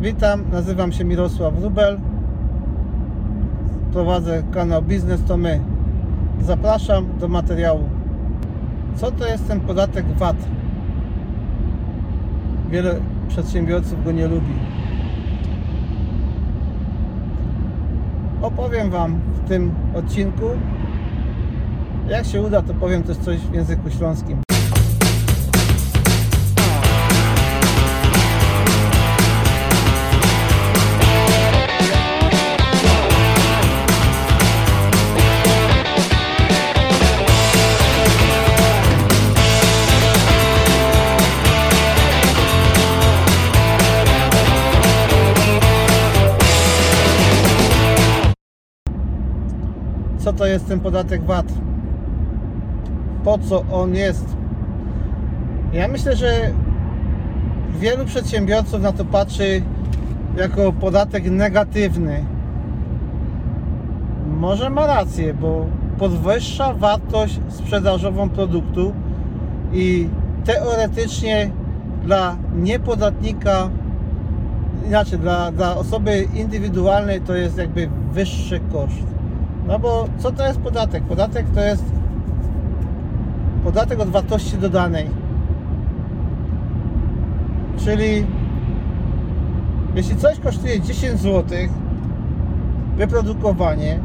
Witam, nazywam się Mirosław Rubel. Prowadzę kanał Biznes to my. Zapraszam do materiału. Co to jest ten podatek VAT? Wiele przedsiębiorców go nie lubi. Opowiem Wam w tym odcinku. Jak się uda, to powiem też coś w języku śląskim. Co to jest ten podatek VAT? Po co on jest? Ja myślę, że wielu przedsiębiorców na to patrzy jako podatek negatywny. Może ma rację, bo podwyższa wartość sprzedażową produktu i teoretycznie dla niepodatnika, inaczej, dla, dla osoby indywidualnej to jest jakby wyższy koszt. No bo co to jest podatek? Podatek to jest podatek od wartości dodanej. Czyli jeśli coś kosztuje 10 zł wyprodukowanie,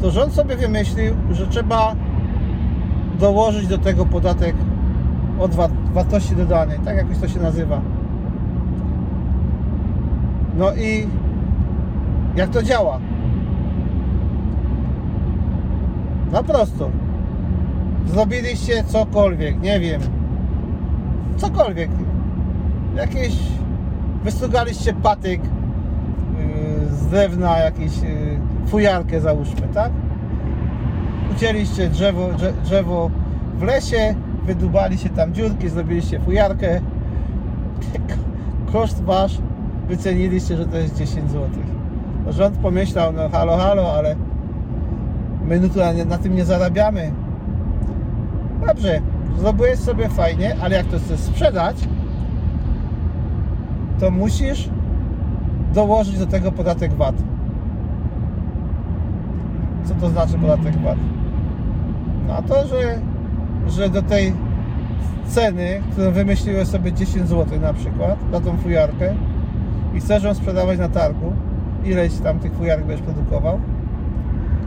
to rząd sobie wymyślił, że trzeba dołożyć do tego podatek od wa- wartości dodanej, tak jakoś to się nazywa. No i jak to działa? No prosto. Zrobiliście cokolwiek, nie wiem. Cokolwiek. Jakieś wysugaliście patyk yy, z drewna, jakieś yy, fujarkę załóżmy, tak? Ucięliście drzewo, drze, drzewo w lesie, wydubali się tam dziurki, zrobiliście fujarkę. Koszt wasz wyceniliście, że to jest 10 zł. Rząd pomyślał, no halo, halo, ale my na tym nie zarabiamy. Dobrze, zrobiłeś sobie fajnie, ale jak to chcesz sprzedać, to musisz dołożyć do tego podatek VAT. Co to znaczy podatek VAT? No to, że, że do tej ceny, którą wymyśliłeś sobie 10 zł na przykład, za tą fujarkę i chcesz ją sprzedawać na targu, ileś tam tych fujarek będziesz produkował,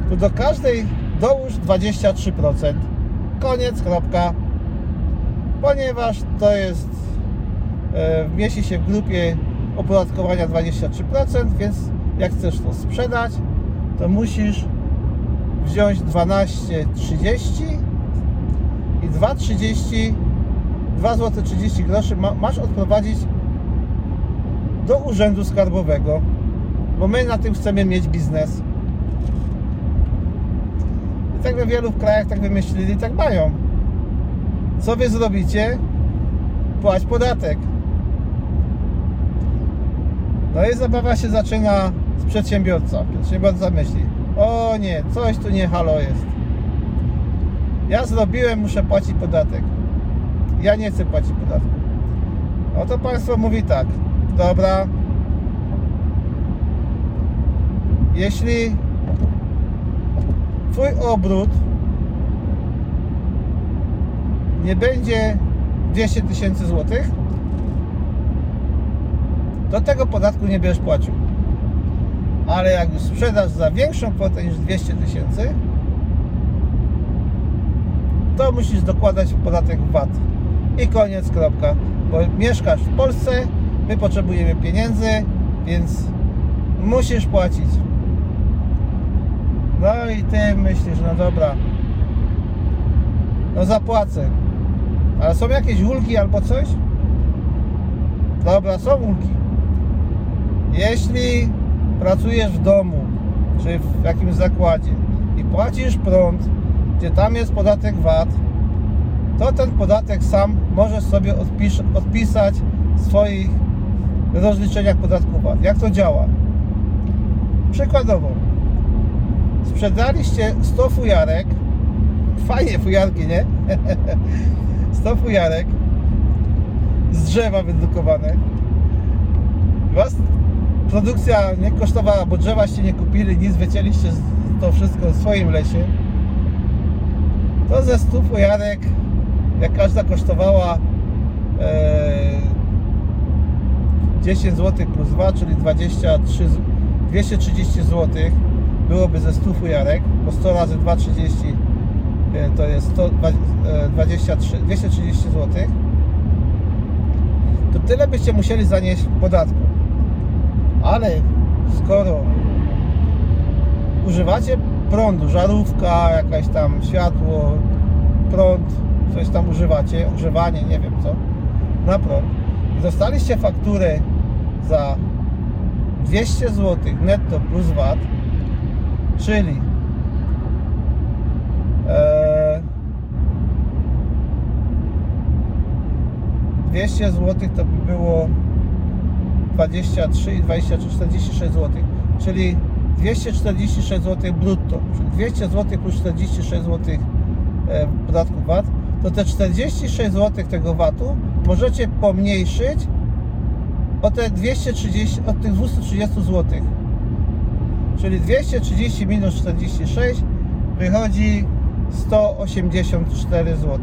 to do każdej dołóż 23%. Koniec, kropka. Ponieważ to jest, e, mieści się w grupie opodatkowania 23%, więc jak chcesz to sprzedać, to musisz wziąć 12,30 i 2,30 2 zł 30 groszy ma, masz odprowadzić do urzędu skarbowego, bo my na tym chcemy mieć biznes. I tak we wielu krajach tak wymyślili, tak mają. Co wy zrobicie? Płać podatek. No i zabawa się zaczyna z przedsiębiorca. Przedsiębiorca myśli, o nie, coś tu nie halo jest. Ja zrobiłem, muszę płacić podatek. Ja nie chcę płacić podatku. No to państwo mówi tak, dobra, jeśli Twój obrót nie będzie 200 tysięcy złotych, to tego podatku nie będziesz płacił. Ale jak już sprzedasz za większą kwotę niż 200 tysięcy, to musisz dokładać podatek VAT. I koniec, kropka. Bo mieszkasz w Polsce, my potrzebujemy pieniędzy, więc musisz płacić. No i ty myślisz, no dobra, no zapłacę. Ale są jakieś ulgi albo coś? Dobra, są ulgi. Jeśli pracujesz w domu, czy w jakimś zakładzie i płacisz prąd, gdzie tam jest podatek VAT, to ten podatek sam możesz sobie odpisz, odpisać w swoich rozliczeniach podatku VAT. Jak to działa? Przykładowo, sprzedaliście 100 fujarek, fajnie fujarki, nie? 100 fujarek z drzewa wydrukowane Was produkcja nie kosztowała, bo drzewaście nie kupili, nic wycięliście to wszystko w swoim lesie. To ze 100 fujarek, jak każda kosztowała e, 10 zł plus 2, czyli 23, z- 230 zł byłoby ze 100 fujarek, bo 100 razy 2,30 e, to jest 100, dwa- e, 23, 230 zł to tyle byście musieli zanieść podatku. Ale skoro używacie prądu, żarówka, jakaś tam światło, prąd, coś tam używacie, ogrzewanie, nie wiem co, na prąd i dostaliście fakturę za 200 zł netto plus VAT, czyli e, 200 zł to by było 23 i 23, 46 zł, czyli 246 zł brutto, czyli 200 zł plus 46 zł e, podatku VAT, to te 46 zł tego VAT-u możecie pomniejszyć o te 230, od tych 230 zł. Czyli 230 minus 46 wychodzi 184 zł.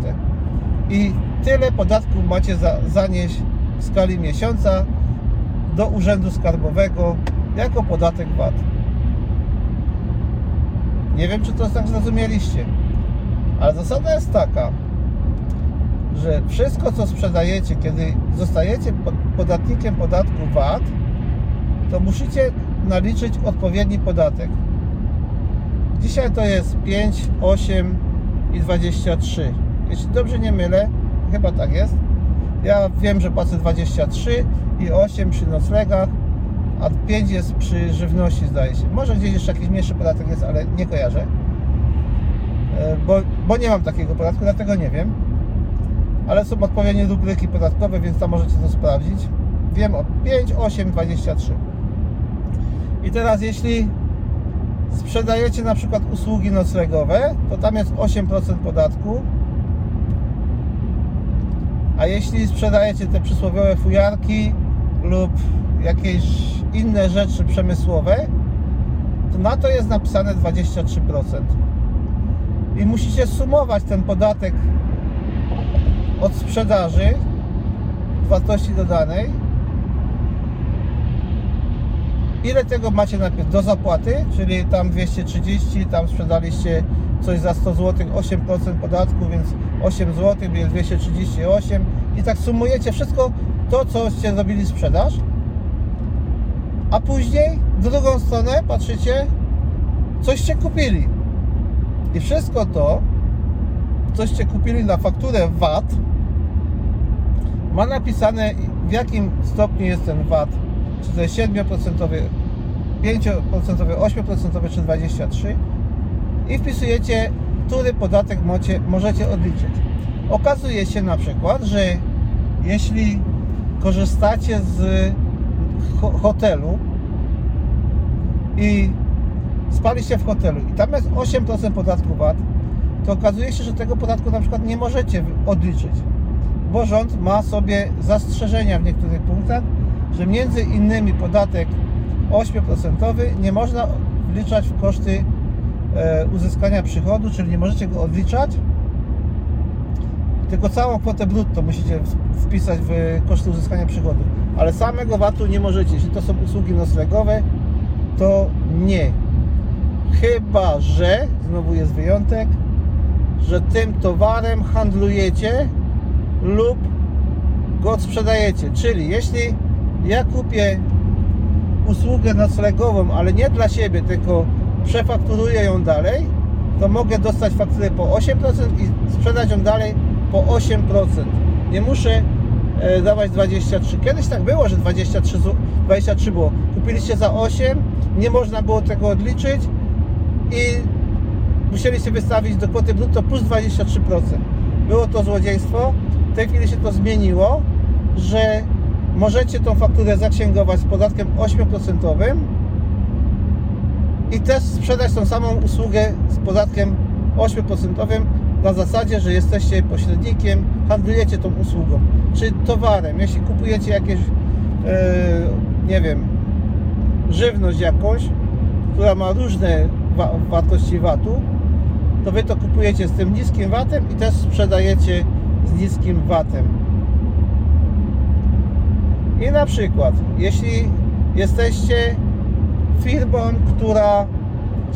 I tyle podatku macie za, zanieść w skali miesiąca do Urzędu Skarbowego jako podatek VAT. Nie wiem, czy to tak zrozumieliście, ale zasada jest taka, że wszystko, co sprzedajecie, kiedy zostajecie pod- podatnikiem podatku VAT, to musicie naliczyć odpowiedni podatek. Dzisiaj to jest 5, 8 i 23. Jeśli dobrze nie mylę, chyba tak jest. Ja wiem, że płacę 23 i 8 przy noclegach, a 5 jest przy żywności, zdaje się. Może gdzieś jeszcze jakiś mniejszy podatek jest, ale nie kojarzę. E, Bo, bo nie mam takiego podatku, dlatego nie wiem. Ale są odpowiednie rubryki podatkowe, więc tam możecie to sprawdzić. Wiem o 5, 8, 23. I teraz jeśli sprzedajecie na przykład usługi noclegowe, to tam jest 8% podatku. A jeśli sprzedajecie te przysłowiowe fujarki lub jakieś inne rzeczy przemysłowe, to na to jest napisane 23%. I musicie sumować ten podatek od sprzedaży wartości dodanej ile tego macie najpierw do zapłaty, czyli tam 230, tam sprzedaliście coś za 100 zł, 8% podatku, więc 8 zł, więc 238 i tak sumujecie wszystko to, coście zrobili sprzedaż, a później w drugą stronę patrzycie, coście kupili. I wszystko to, coście kupili na fakturę VAT, ma napisane w jakim stopniu jest ten VAT, czy to jest 7%, 5%, 8% czy 23% i wpisujecie, który podatek możecie odliczyć. Okazuje się na przykład, że jeśli korzystacie z ho- hotelu i spaliście w hotelu i tam jest 8% podatku VAT, to okazuje się, że tego podatku na przykład nie możecie odliczyć, bo rząd ma sobie zastrzeżenia w niektórych punktach, że między innymi podatek 8% nie można wliczać w koszty e, uzyskania przychodu, czyli nie możecie go odliczać, tylko całą kwotę brutto musicie wpisać w koszty uzyskania przychodu, ale samego VAT-u nie możecie. Jeśli to są usługi noclegowe, to nie. Chyba, że, znowu jest wyjątek, że tym towarem handlujecie lub go sprzedajecie. Czyli jeśli ja kupię usługę noclegową, ale nie dla siebie, tylko przefakturuję ją dalej, to mogę dostać fakturę po 8% i sprzedać ją dalej po 8%. Nie muszę e, dawać 23. Kiedyś tak było, że 23, zł- 23 było. Kupiliście za 8, nie można było tego odliczyć i musieliście wystawić do kwoty brutto plus 23%. Było to złodziejstwo. W tej chwili się to zmieniło, że możecie tą fakturę zaksięgować z podatkiem 8% i też sprzedać tą samą usługę z podatkiem 8% na zasadzie, że jesteście pośrednikiem, handlujecie tą usługą czy towarem. Jeśli kupujecie jakieś e, nie wiem, żywność jakąś, która ma różne wa wartości VAT-u, to wy to kupujecie z tym niskim VAT-em i też sprzedajecie z niskim VAT-em. I na przykład, jeśli jesteście firmą, która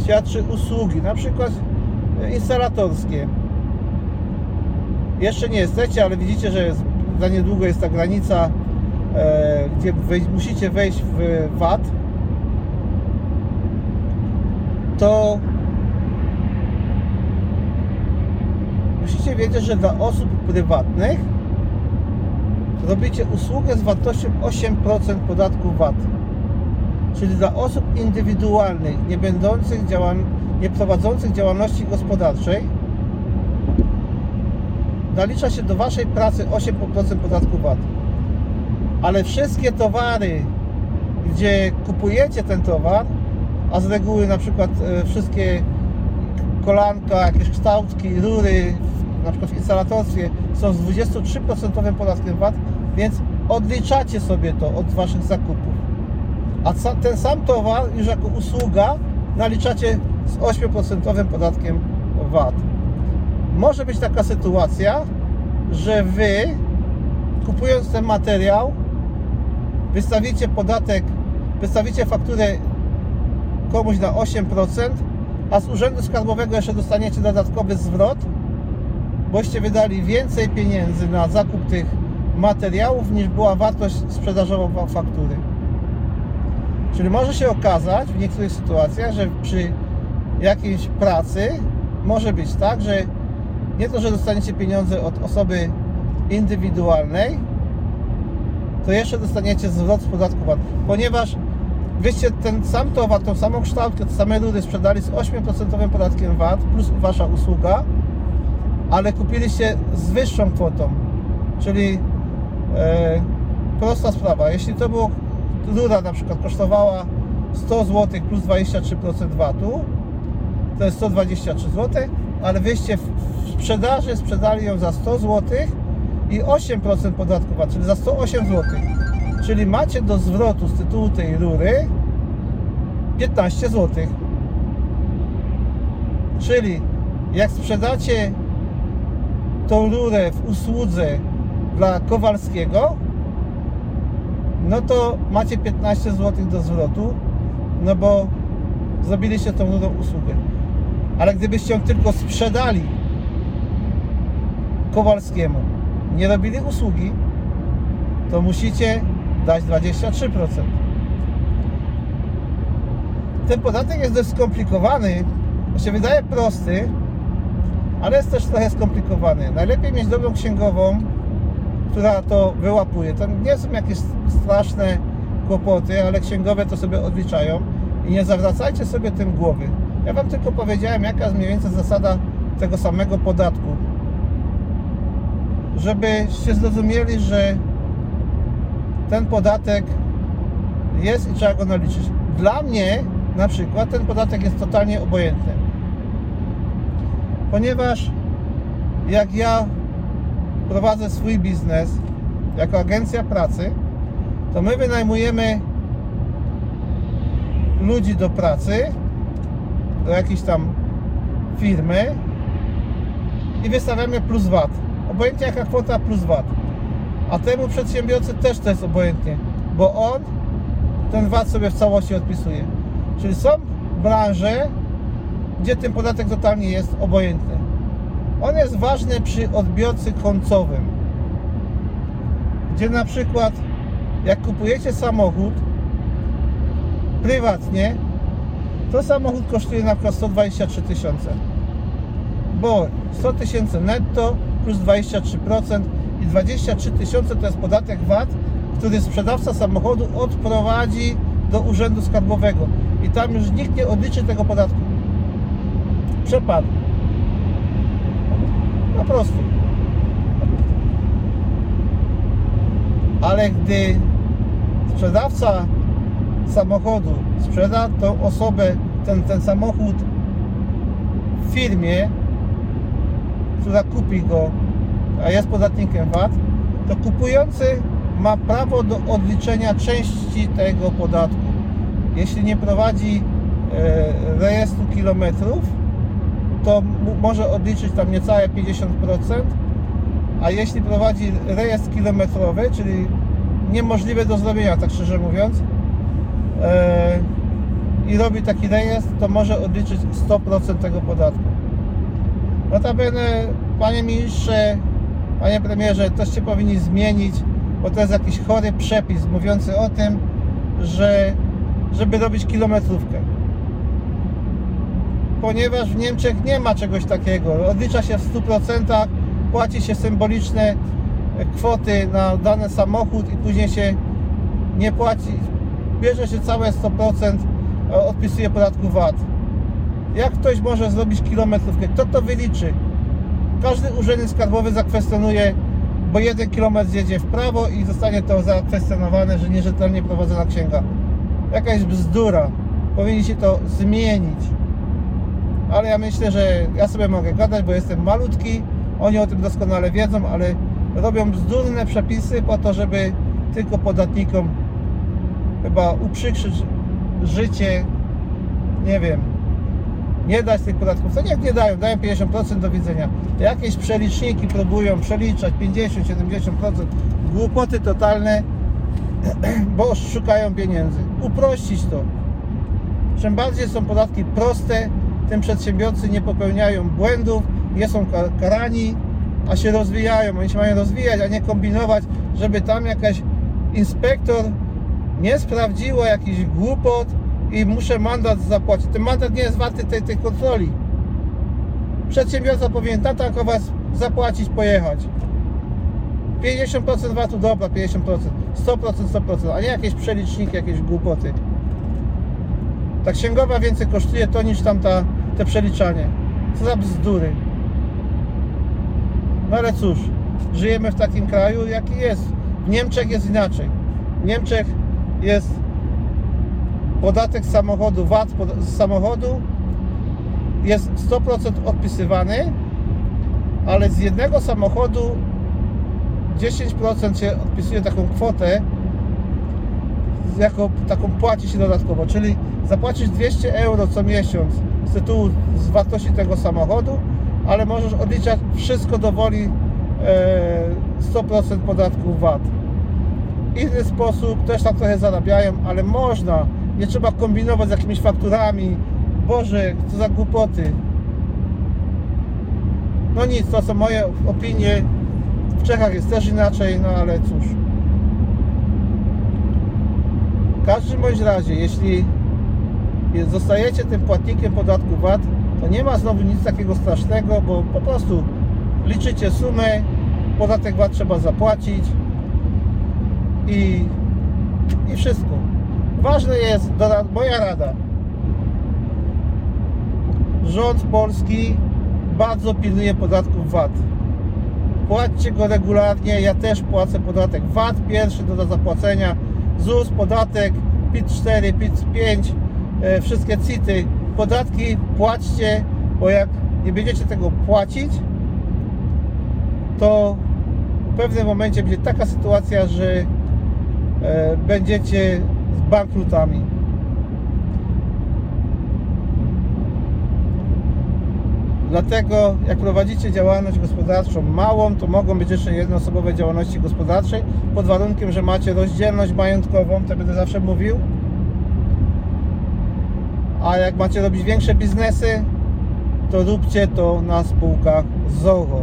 świadczy usługi, na przykład instalatorskie, jeszcze nie jesteście, ale widzicie, że jest, za niedługo jest ta granica, e, gdzie musicie wejść w VAT, to musicie wiedzieć, że dla osób prywatnych robicie usługę z wartością 8% podatku VAT. Czyli dla osób indywidualnych, nie będących działan nie prowadzących działalności gospodarczej, nalicza się do Waszej pracy 8% podatku VAT. Ale wszystkie towary, gdzie kupujecie ten towar, a z reguły na przykład e, wszystkie kolanka, jakieś kształtki, rury, na przykład w instalatorstwie są z 23% podatkiem VAT, więc odliczacie sobie to od Waszych zakupów. A ten sam towar już jako usługa naliczacie z 8% podatkiem VAT. Może być taka sytuacja, że Wy kupując ten materiał wystawicie podatek, wystawicie fakturę komuś na 8%, a z Urzędu Skarbowego jeszcze dostaniecie dodatkowy zwrot, boście wydali więcej pieniędzy na zakup tych materiałów niż była wartość sprzedażowa faktury. Czyli może się okazać w niektórych sytuacjach, że przy jakiejś pracy może być tak, że nie to, że dostaniecie pieniądze od osoby indywidualnej, to jeszcze dostaniecie zwrot z podatku VAT, ponieważ wyście ten sam towar, tą samą kształtkę, te same rudy sprzedali z 8% podatkiem VAT plus wasza usługa, ale kupiliście z wyższą kwotą, czyli e, prosta sprawa, jeśli to było rura na przykład kosztowała 100 zł plus 23% VAT-u, to jest 123 zł, ale wyście w sprzedaży sprzedali ją za 100 zł i 8% podatku VAT, czyli za 108 zł. Czyli macie do zwrotu z tytułu tej rury 15 zł. Czyli jak sprzedacie tą rurę w usłudze dla Kowalskiego, no to macie 15 zł do zwrotu, no bo zrobiliście tą nową usługę. Ale gdybyście ją tylko sprzedali Kowalskiemu, nie robili usługi, to musicie dać 23%. Ten podatek jest dość skomplikowany, się wydaje prosty, ale jest też trochę skomplikowany. Najlepiej mieć dobrą księgową, która to wyłapuje. To nie są jakieś straszne kłopoty, ale księgowe to sobie odliczają i nie zawracajcie sobie tym głowy. Ja Wam tylko powiedziałem, jaka jest mniej więcej zasada tego samego podatku. Żebyście zrozumieli, że ten podatek jest i trzeba go naliczyć. Dla mnie na przykład ten podatek jest totalnie obojętny. Ponieważ jak ja prowadzę swój biznes jako agencja pracy, to my wynajmujemy ludzi do pracy, do jakiejś tam firmy i wystawiamy plus VAT. Obojętnie jaka kwota plus VAT. A temu przedsiębiorcy też to jest obojętnie, bo on ten VAT sobie w całości odpisuje. Czyli są branże, gdzie ten podatek totalnie jest obojętny. On jest ważny przy odbiorcy końcowym, gdzie na przykład jak kupujecie samochód prywatnie, to samochód kosztuje na przykład 123 tysiące. Bo 100 tysięcy netto plus 23% i 23 tysiące to jest podatek VAT, który sprzedawca samochodu odprowadzi do Urzędu Skarbowego. I tam już nikt nie odliczy tego podatku. Przepadł. Po prostu. Ale gdy sprzedawca samochodu sprzeda tą osobę, ten, ten samochód w firmie, która kupi go, a jest podatnikiem VAT, to kupujący ma prawo do odliczenia części tego podatku. Jeśli nie prowadzi e, rejestru kilometrów, to może odliczyć tam niecałe 50%, a jeśli prowadzi rejestr kilometrowy, czyli niemożliwe do zrobienia, tak szczerze mówiąc, e, i robi taki rejestr, to może odliczyć 100% tego podatku. Notabene, panie ministrze, panie premierze, też się powinni zmienić, bo to jest jakiś chory przepis mówiący o tym, że żeby robić kilometrówkę. Ponieważ w Niemczech nie ma czegoś takiego. Odlicza się w 100%, płaci się symboliczne kwoty na dany samochód i później się nie płaci. Bierze się całe 100%, e, odpisuje podatku VAT. Jak ktoś może zrobić kilometrówkę? Kto to wyliczy? Każdy urzędnik skarbowy zakwestionuje, bo jeden kilometr zjedzie w prawo i zostanie to zakwestionowane, że nierzetelnie prowadzona księga. Jakaś bzdura. Powinni to zmienić. Ale ja myślę, że ja sobie mogę gadać, bo jestem malutki. Oni o tym doskonale wiedzą, ale robią bzdurne przepisy po to, żeby tylko podatnikom chyba uprzykrzyć życie. Nie wiem nie dać tych podatków, to niech nie dają, dają 50% do widzenia. Jakieś przeliczniki próbują przeliczać 50-70%, głupoty totalne, bo szukają pieniędzy. Uprościć to. Czym bardziej są podatki proste, tym przedsiębiorcy nie popełniają błędów, nie są kar- karani, a się rozwijają. Oni się mają rozwijać, a nie kombinować, żeby tam jakaś inspektor nie sprawdziła jakiś głupot i muszę mandat zapłacić. Ten mandat nie jest warty tej, tej kontroli. Przedsiębiorca powinien tak tak zapłacić, pojechać. 50% VAT-u, dobra, 50%, 100%, 100%, a nie jakieś przeliczniki, jakieś głupoty. Ta księgowa więcej kosztuje to niż tamta, te przeliczanie. Co za bzdury. No ale cóż, żyjemy w takim kraju, jaki jest. W Niemczech jest inaczej. W Niemczech jest podatek samochodu, VAT z samochodu jest 100% odpisywany, ale z jednego samochodu 10% się odpisuje taką kwotę, jako taką płaci się dodatkowo, czyli zapłacisz 200 euro co miesiąc z tytułu z wartości tego samochodu, ale możesz odliczać wszystko do woli e, 100% podatku VAT. Inny sposób, też tam trochę zarabiają, ale można. Nie trzeba kombinować z jakimiś fakturami. Boże, co za głupoty. No nic, to są moje opinie. W Czechach jest też inaczej, no ale cóż. W każdym bądź razie, jeśli zostajecie tym płatnikiem podatku VAT, to nie ma znowu nic takiego strasznego, bo po prostu liczycie sumę, podatek VAT trzeba zapłacić i, i wszystko. Ważne jest, moja rada, rząd polski bardzo pilnuje podatków VAT. Płaćcie go regularnie, ja też płacę podatek VAT pierwszy do zapłacenia, ZUS, podatek, PIT-4, PIT-5, e, wszystkie CIT-y, podatki płaćcie, bo jak nie będziecie tego płacić, to w pewnym momencie będzie taka sytuacja, że e, będziecie z bankrutami. Dlatego jak prowadzicie działalność gospodarczą małą, to mogą być jeszcze jednoosobowe działalności gospodarczej pod warunkiem, że macie rozdzielność majątkową, to będę zawsze mówił. A jak macie robić większe biznesy, to róbcie to na spółkach ZOHO.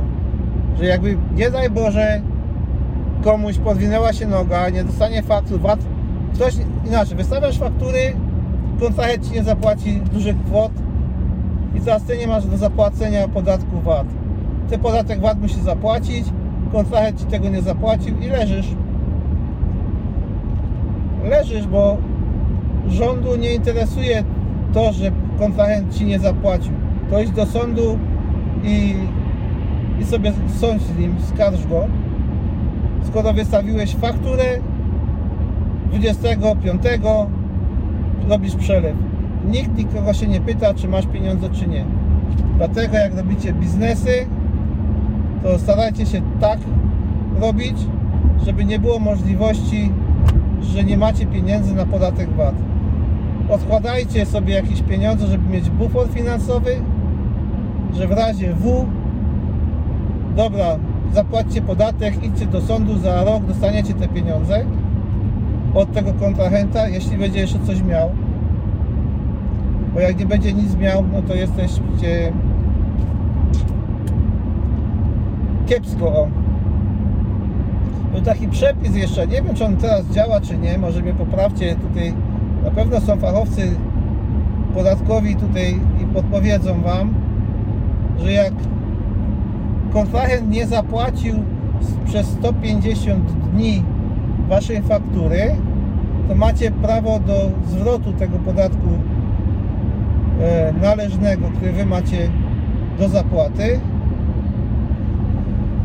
Że jakby, nie daj Boże, komuś podwinęła się noga, nie dostanie faktur VAT, ktoś inaczej, wystawiasz faktury, kontrahent ci nie zapłaci dużych kwot i teraz ty nie masz do zapłacenia podatku VAT. Ty podatek VAT musisz zapłacić, kontrahent ci tego nie zapłacił i leżysz. Leżysz, bo rządu nie interesuje to, że kontrahent ci nie zapłacił. To idź do sądu i, i sobie sądź z nim, skarż go. Skoro wystawiłeś fakturę 25 robisz przelew. Nikt nikogo się nie pyta, czy masz pieniądze, czy nie. Dlatego jak robicie biznesy, to starajcie się tak robić, żeby nie było możliwości, że nie macie pieniędzy na podatek VAT. Odkładajcie sobie jakieś pieniądze, żeby mieć bufor finansowy, że w razie W dobra, zapłaćcie podatek, idźcie do sądu, za rok dostaniecie te pieniądze od tego kontrahenta, jeśli będzie jeszcze coś miał. Bo jak nie będzie nic miał, no to jesteście kiepsko. O. Był taki przepis jeszcze, nie wiem czy on teraz działa czy nie, może mnie poprawcie tutaj. Na pewno są fachowcy podatkowi tutaj i podpowiedzą Wam, że jak kontrahent nie zapłacił przez 150 dni Waszej faktury, to macie prawo do zwrotu tego podatku e, należnego, który Wy macie do zapłaty.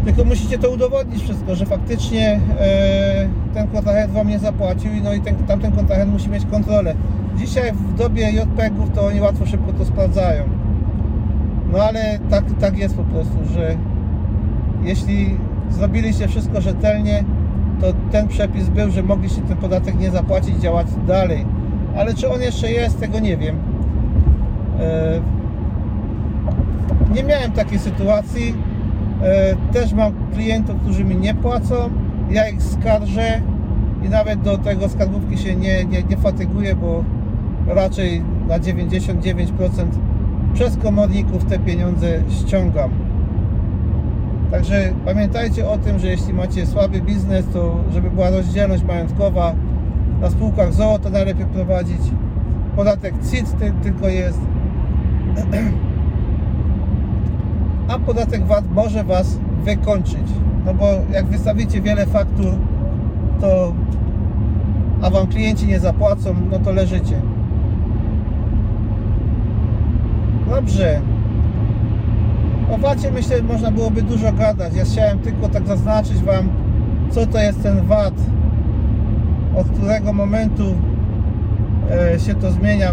Tylko musicie to udowodnić wszystko, że faktycznie e, ten kontrahent Wam nie zapłacił no i ten, tamten kontrahent musi mieć kontrolę. Dzisiaj w dobie JPEG-ów to oni łatwo szybko to sprawdzają. No ale tak, tak jest po prostu, że jeśli zrobiliście wszystko rzetelnie, to ten przepis był, że mogliście ten podatek nie zapłacić, działać dalej. Ale czy on jeszcze jest, tego nie wiem. E, nie miałem takiej sytuacji. E, też mam klientów, którzy mi nie płacą. Ja ich skarżę i nawet do tego skarbówki się nie, nie, nie fatyguję, bo raczej na 99% przez komorników te pieniądze ściągam. Także pamiętajcie o tym, że jeśli macie słaby biznes, to żeby była rozdzielność majątkowa na spółkach ZOO, to najlepiej prowadzić. Podatek CIT tylko jest. A podatek VAT może Was wykończyć. No bo jak wystawicie wiele faktur, to a Wam klienci nie zapłacą, no to leżycie. Dobrze. O VAT-ie myślę, można byłoby dużo gadać. Ja chciałem tylko tak zaznaczyć Wam, co to jest ten VAT, od którego momentu e, się to zmienia.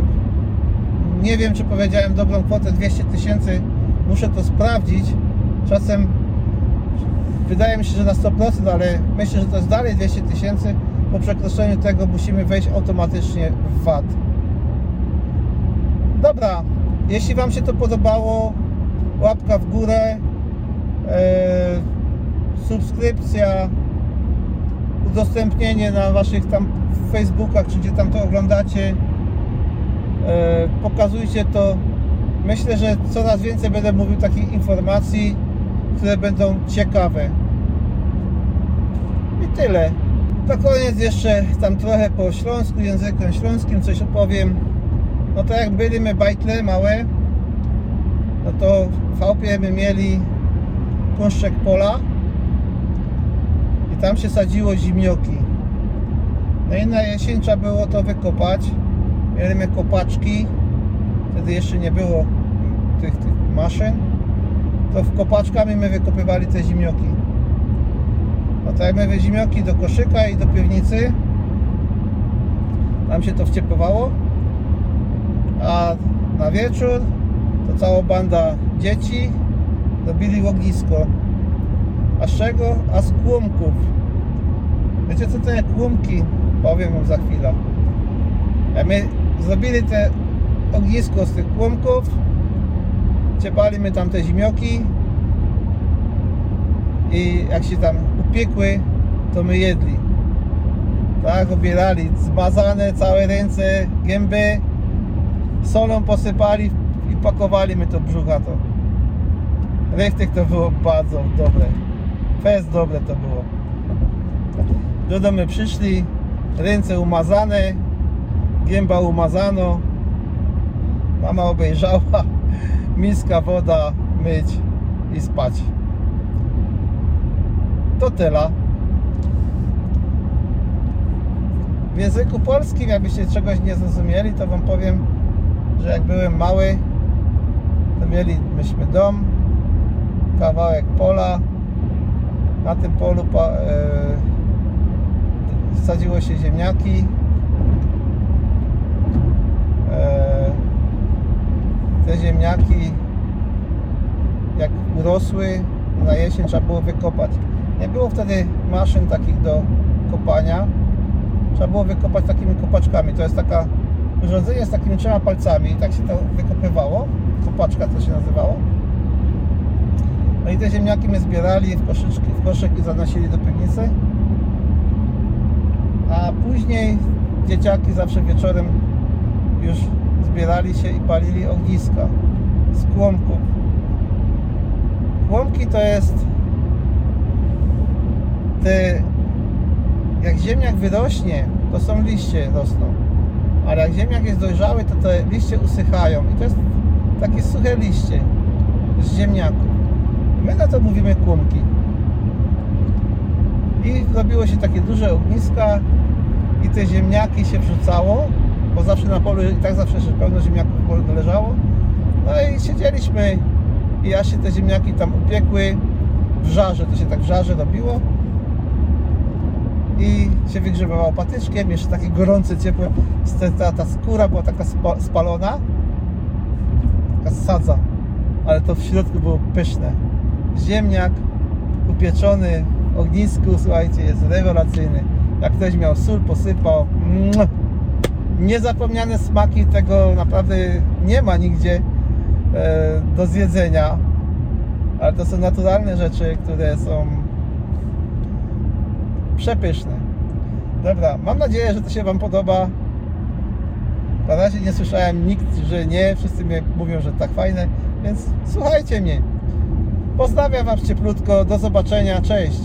Nie wiem, czy powiedziałem dobrą kwotę 200 tysięcy. Muszę to sprawdzić. Czasem wydaje mi się, że na 100%, ale myślę, że to jest dalej 200 tysięcy. Po przekroczeniu tego musimy wejść automatycznie w VAT. Dobra, jeśli Wam się to podobało, łapka w górę, e, subskrypcja, udostępnienie na Waszych tam Facebookach, czy gdzie tam to oglądacie. E, pokazujcie to. Myślę, że coraz więcej będę mówił takich informacji, które będą ciekawe. I tyle. Na koniec jeszcze tam trochę po śląsku, językiem śląskim coś opowiem. No to jak byliśmy bajtle małe, no to w chałupie my mieli puszczek pola i tam się sadziło zimioki. No i na jesień trzeba było to wykopać. Mieliśmy kopaczki, wtedy jeszcze nie było tych, tych maszyn. To w kopaczkami my wykopywali te zimioki. No to jak my zimioki do koszyka i do piwnicy, tam się to wciepywało, a na wieczór to cała banda dzieci dobili ognisko. A z czego? A z kłumków. Wiecie co to jest kłumki? Powiem wam za chwilę. A my zrobili te ognisko z tych kłumków, ciepaliśmy tam te zimioki i jak się tam upiekły, to my jedli. Tak, obierali zmazane całe ręce, gęby, solą posypali i pakowali my to brzuchato. Rechtek to było bardzo dobre. Fest dobre to było. Do domu przyszli, ręce umazane, gęba umazano. Mama obejrzała, miska, woda, myć i spać. To tyle. W języku polskim, jakbyście czegoś nie zrozumieli, to wam powiem, że jak byłem mały, to mieliśmy dom, kawałek pola. Na tym polu e, sadziło się ziemniaki. E, te ziemniaki jak urosły, na jesień trzeba było wykopać. Nie było wtedy maszyn takich do kopania. Trzeba było wykopać takimi kopaczkami. To jest taka urządzenie z takimi trzema palcami. Tak się to wykopywało. Kopaczka to się nazywało. No i te ziemniaki my zbierali w koszyczki, w koszyk i zanosili do piwnicy. A później dzieciaki zawsze wieczorem już zbierali się i palili ogniska z kłomków. Kłomki to jest te jak ziemniak wyrośnie, to są liście rosną. Ale jak ziemniak jest dojrzały, to te liście usychają. I to jest takie suche liście z ziemniaków. My na to mówimy kłomki. I robiło się takie duże ogniska i te ziemniaki się wrzucało, bo zawsze na polu i tak zawsze się pełno ziemniaków leżało. No i siedzieliśmy i ja się te ziemniaki tam upiekły w żarze, to się tak w żarze robiło i się wygrzebywało patyczkiem, jeszcze takie gorące, ciepłe, ta, ta skóra była taka spa, spalona, taka sadza, ale to w środku było pyszne. Ziemniak upieczony w ognisku, słuchajcie, jest rewelacyjny. Jak ktoś miał sól, posypał. Niezapomniane smaki tego naprawdę nie ma nigdzie e, do zjedzenia. Ale to są naturalne rzeczy, które są przepyszne. Dobra, mam nadzieję, że to się Wam podoba. Na razie nie słyszałem nikt, że nie. Wszyscy mnie mówią, że tak fajne, więc słuchajcie mnie. Pozdrawiam Was cieplutko. Do zobaczenia. Cześć.